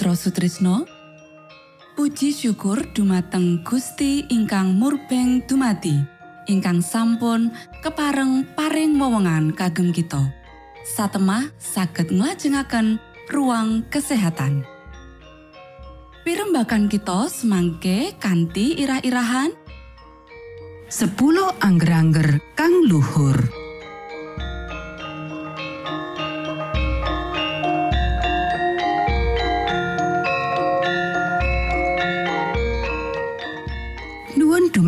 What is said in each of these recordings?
Mitra Sutrisno. Puji syukur dumateng Gusti ingkang murbeng dumati ingkang sampun kepareng paring wewenngan kagem kita. Satemah saged nglajengaken ruang kesehatan. Pirembakan kita semangke kanthi irah-irahan. 10 angger-angger kang luhur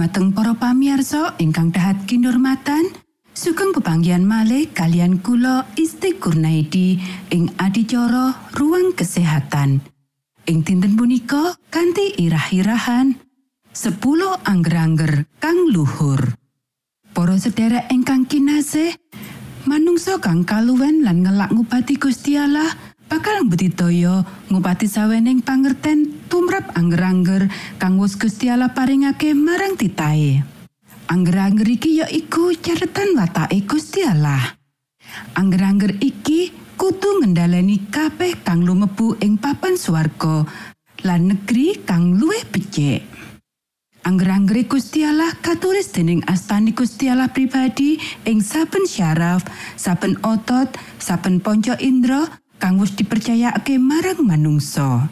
dumateng para pamiarsa ingkang dahat kinurmatan sugeng pepanggihan malih kalian kula Isti Kurnaidi ing adicara ruang kesehatan ing dinten punika kanthi irah-irahan 10 angger-angger kang luhur. Para sedherek ingkang kinasih, manungsa kang kaluwen lan ngelak ngubati Gusti Allah bakal mbudidaya ngubati sawening pangerten tumrap angger-angger kang wis Gusti Allah paringake marang titahe. Angger-angger iki ya iku caretan watake Gusti Allah. Angger-angger iki kudu ngendhaleni kabeh kang lumebu ing papan swarga lan negeri kang luwih becik. Angger-anggere Gusti Allah katulis dening astani Gusti Allah pribadi ing saben syaraf, saben otot, saben ponco indra kang wis dipercayakake marang manungsa.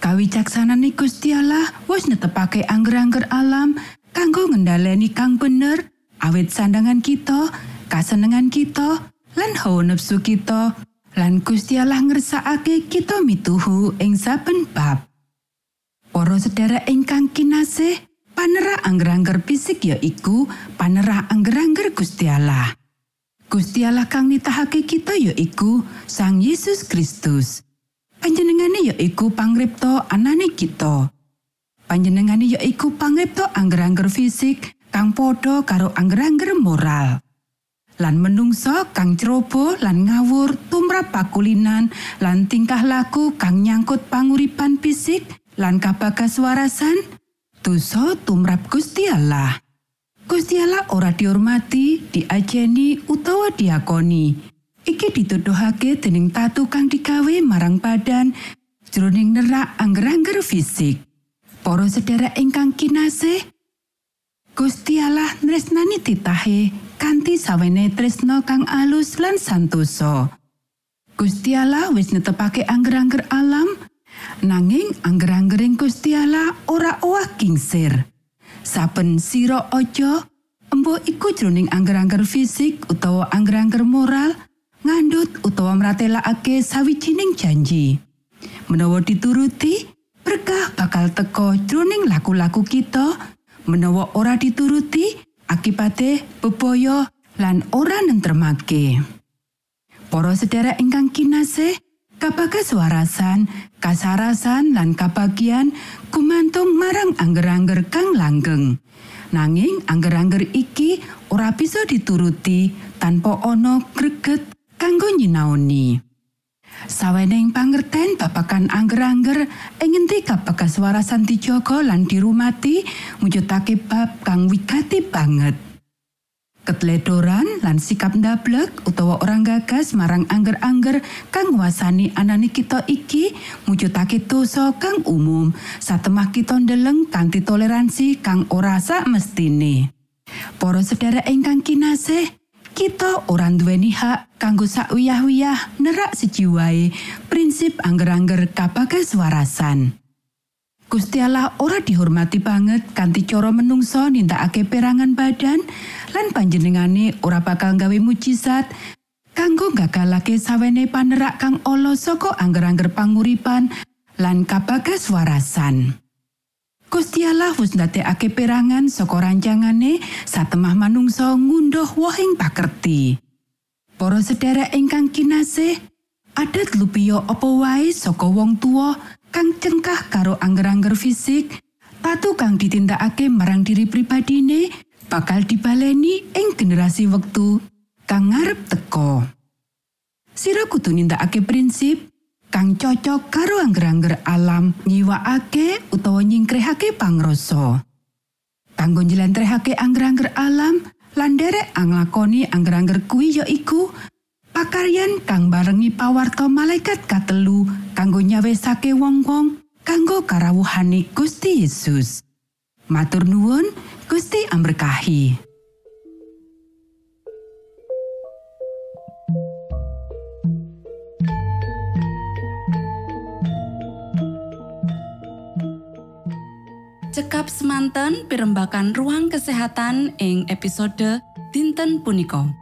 Kawicaksanane Gusti Allah wis netepake angger-angger alam kanggo ngendhaleni kang bener awit sandangan kita, kasenengan kita, lan hawa nafsu kita, lan Gusti Allah ngersakake kita mituhu ing saben bab. Para sedherek ingkang kinasih, panerah angger-angger fisik ya iku panerah angger-angger Gusti Allah. Gusti Allah kang nitahake kita ya iku Sang Yesus Kristus. Panjenengane ya iku pangripta anane kita. Panjenengane ya iku pangripta angger-angger fisik kang padha karo angger-angger moral. Lan menungso kang ceroboh lan ngawur tumrap pakulinan lan tingkah laku kang nyangkut panguripan fisik lan kabagas warasan dosa tumrap Gusti Allah. Gusti Allah ora dihormati, diajeni utawa diakoni. Iki dituduhake dening tatu kang digawe marang badan jroning nerak angger-angger fisik. Para sedherek ingkang kinasih, Gusti Allah nresnani titahe kanthi sawene tresno kang alus lan santosa. Gusti Allah wis netepake angger-angger alam Nanging angger-anggering Gusti Allah ora owah kingsir. Saben sira aja embo iku jroning angger-angger fisik utawa angger-angger moral ngandut utawa mratelakake sawijining janji. Menawa dituruti, berkah bakal teko jroning laku-laku kita. Menawa ora dituruti, akibate bebaya lan ora nentremake. Para sedherek ingkang kinasih, kabagas warasan, kasarasan lan kabagian gumantung marang angger-angger kang langgeng. Nanging angger-angger iki ora bisa dituruti tanpa ana greget kanggo nyinaoni. Sawening pangerten babakan angger-angger ing ngendi kabagas warasan dijaga lan dirumati mujudake bab kang wigati banget. Ketledoran lan sikap ndablek utawa orang gagas marang angger-angger kang nguasani anane kita iki mujudake dosa kang umum satemah kita ndeleng kanthi toleransi kang ora sak mestine. Para sedherek ingkang kinasih, kita ora duweni hak kanggo sak wiyah-wiyah nerak siji wae prinsip angger-angger kabagas warasan. Gusti Allah ora dihormati banget kanthi cara menungso nindakake perangan badan lan panjenengane ora bakal gawe mujizat kanggo gagalake sawene panerak kang ala saka angger-angger panguripan lan kabagas warasan. Gusti Allah wis ndadekake perangan saka rancangane satemah manungsa ngunduh wohing pakerti. Para sedherek ingkang kinasih, adat lupiyo apa wae saka wong tua kang cengkah karo angger-angger fisik, tatu kang ditindakake marang diri pribadine bakal dibaleni ing generasi wektu kang ngarep teko. Sira kudu nindakake prinsip kang cocok karo angger-angger alam nyiwakake utawa nyingkrehake pangrasa. Kanggo njlentrehake angger-angger alam lan derek anglakoni angger-angger kuwi ya iku pakaryan kang barengi pawarto malaikat katelu kanggo nyawesake wong-wong kanggo karawuhane Gusti Yesus. Matur nuwun, Gusti amberkahi. Cekap semanten pimbakan ruang kesehatan ing episode dinten punika.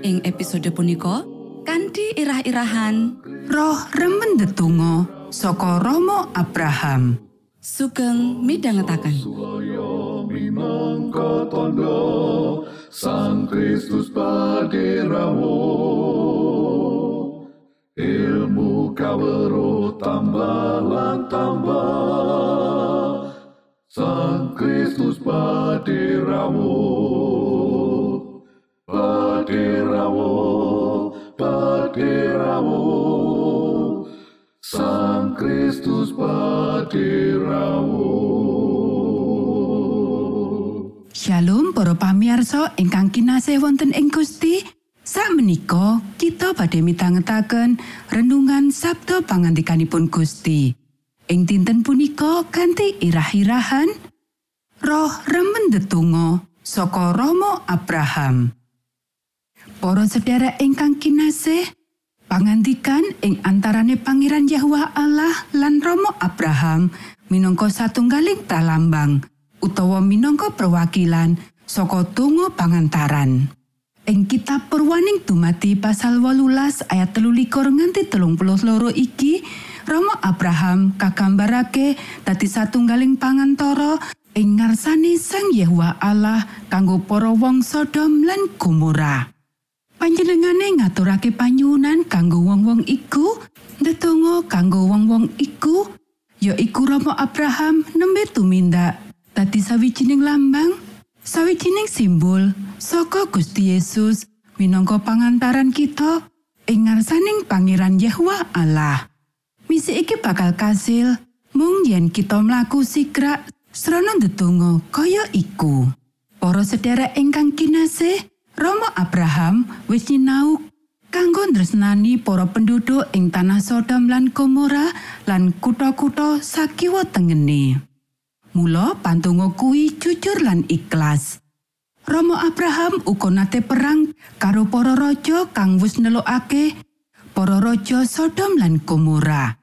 Ing episode punika kanthi irah-irahan. Roh remen ndedonga saka Rama Abraham. sugeng minangka tondo Sang Kristus paderamu Ilmu kawero tambah tambah Sang Kristus paderamu Paderamu Sang Kristus paderamu Shalom para pamirsa ingkang kinasih wonten ing Gusti. Sakmenika kita badhe mitangetaken renungan Sabda pangandikanipun Gusti. Ing dinten punika kanthi irah-irahan Roh remen ndedonga saka Rama Abraham. Para sedherek ingkang kinasih, pangandikan ing antarane Pangeran Yahwa Allah lan Rama Abraham minangka satunggaling pralambang utawa minangka perwakilan saka donga pangantaran. Ing kitab Purwaning dumati pasal 18 ayat 13 nganti 32 iki, Rama Abraham kagambarake dadi satunggaling pangantara ing ngarsane Sang Yahwa Allah kanggo para wong Sodom lan Gomora. Panjenengane ngaturake panyuwunan kanggo wong-wong iku, ndedonga kanggo wong-wong iku, ya iku Rama Abraham nembe tumindak dadi sawijining lambang, sawijining simbol saka Gusti Yesus minangka pangantaran kita ing ngarsaning Pangeran Yahwa Allah. Misi iki bakal kasil mung yen kita mlaku sigrak srana ndedonga kaya iku. Para sedherek ingkang kinasih, Rama Abraham wis sinau kanggo ndresnani para penduduk ing tanah Sodom lan Gomora lan kutha-kutha sakiwa tengene. Mula pantungo kuwi jujur lan ikhlas. Rama Abraham uga nate perang karo para raja kang wis nelokake para raja Sodom lan Gomora.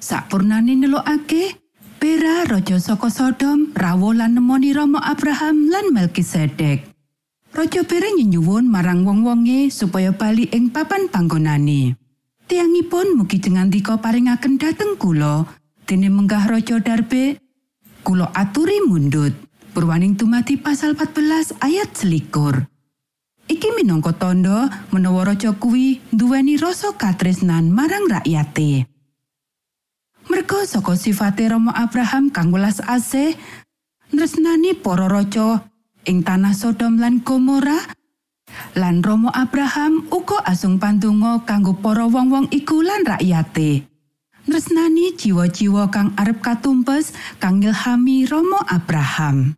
Sakpurnane nelokake, Bera raja saka Sodom rawuh lan nemoni Rama Abraham lan Melkisedek. Raja Bera nyuwun marang wong-wonge supaya bali ing papan panggonane. Tiangipun mugi jengandika paringaken dhateng kula, dene menggah Raja Darbe, kula aturi mundut. Purwaning tumati pasal 14 ayat selikur. Iki minangka tandha menawa raja kuwi nduweni rasa katresnan marang rakyate. Merga saka sifate Rama Abraham kang welas asih, nresnani para raja ing tanah Sodom lan Gomora, lan Rama Abraham uga asung pandonga kanggo para wong-wong iku lan rakyate. Nresnani jiwa-jiwa kang arep katumpes kang ngilhami Rama Abraham.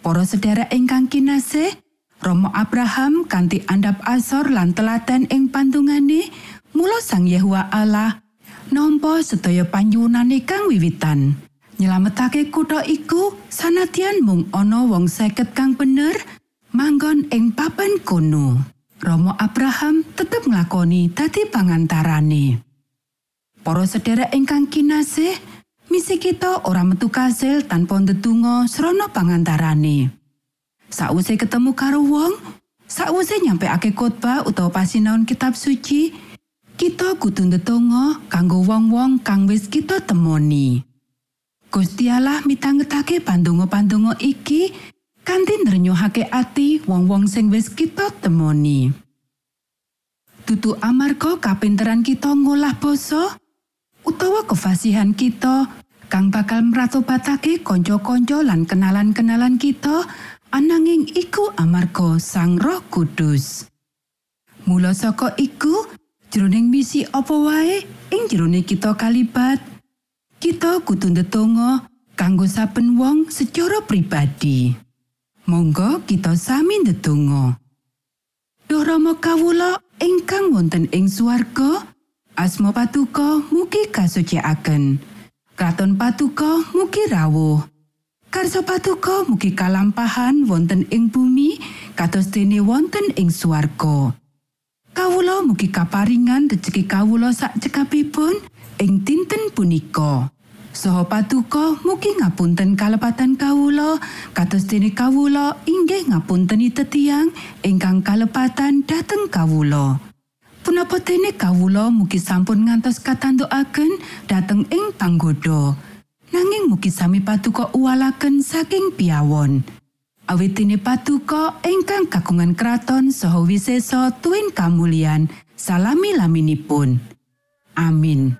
Para sedherek ingkang kinasih, Rama Abraham kanthi andhap asor lan telaten ing pandungane, mula Sang Yahwa Allah nampa sedaya panyuwunane kang wiwitan. Nyelametake kutha iku sanadyan mung ana wong seket kang bener manggon ing papan kono. Rama Abraham tetep nglakoni dadi pangantarane. Para sedherek ingkang kinasih, misi kita ora metu kasil tanpa ndedonga srana pangantarane. Sakwise ketemu karo wong, sakwise nyampekake khotbah utawa pasinaon kitab suci, kita kudu ndedonga kanggo wong-wong kang wis kita temoni. Gusti Allah mitangetake pandonga-pandonga iki kanthi nrenyuhake ati wong-wong sing wis kita temoni. Tutu amarga kapinteran kita ngolah basa utawa kefasihan kita kang bakal mratobatake kanca-kanca lan kenalan-kenalan kita ananging iku amarga Sang Roh Kudus. Mula saka iku, jroning misi apa wae ing jroning kita kalibat, kita kudu ndedonga kanggo saben wong secara pribadi. Monggo kita sami ndedonga. Duh Rama kawula ingkang wonten ing swarga, asma patuko mugi kasucikaken. Kraton patuko mugi rawuh. Karso patuko mugi kalampahan wonten ing bumi kados dene wonten ing swarga. Kawula mugi kaparingan rejeki kawula sak cekapipun ing dinten punika. Saha patuko mugi ngapunten kalepatan kawula kados dene kawula inggih ngapunteni tetiang ingkang kalepatan dhateng kawula. Punapa dene kawula mugi sampun ngantos katandukaken dhateng ing panggoda. Nanging mugi sami patuko uwalaken saking piawon. Awit dene patuko ingkang kagungan kraton saha wisesa tuwin kamulyan salami-laminipun. Amin.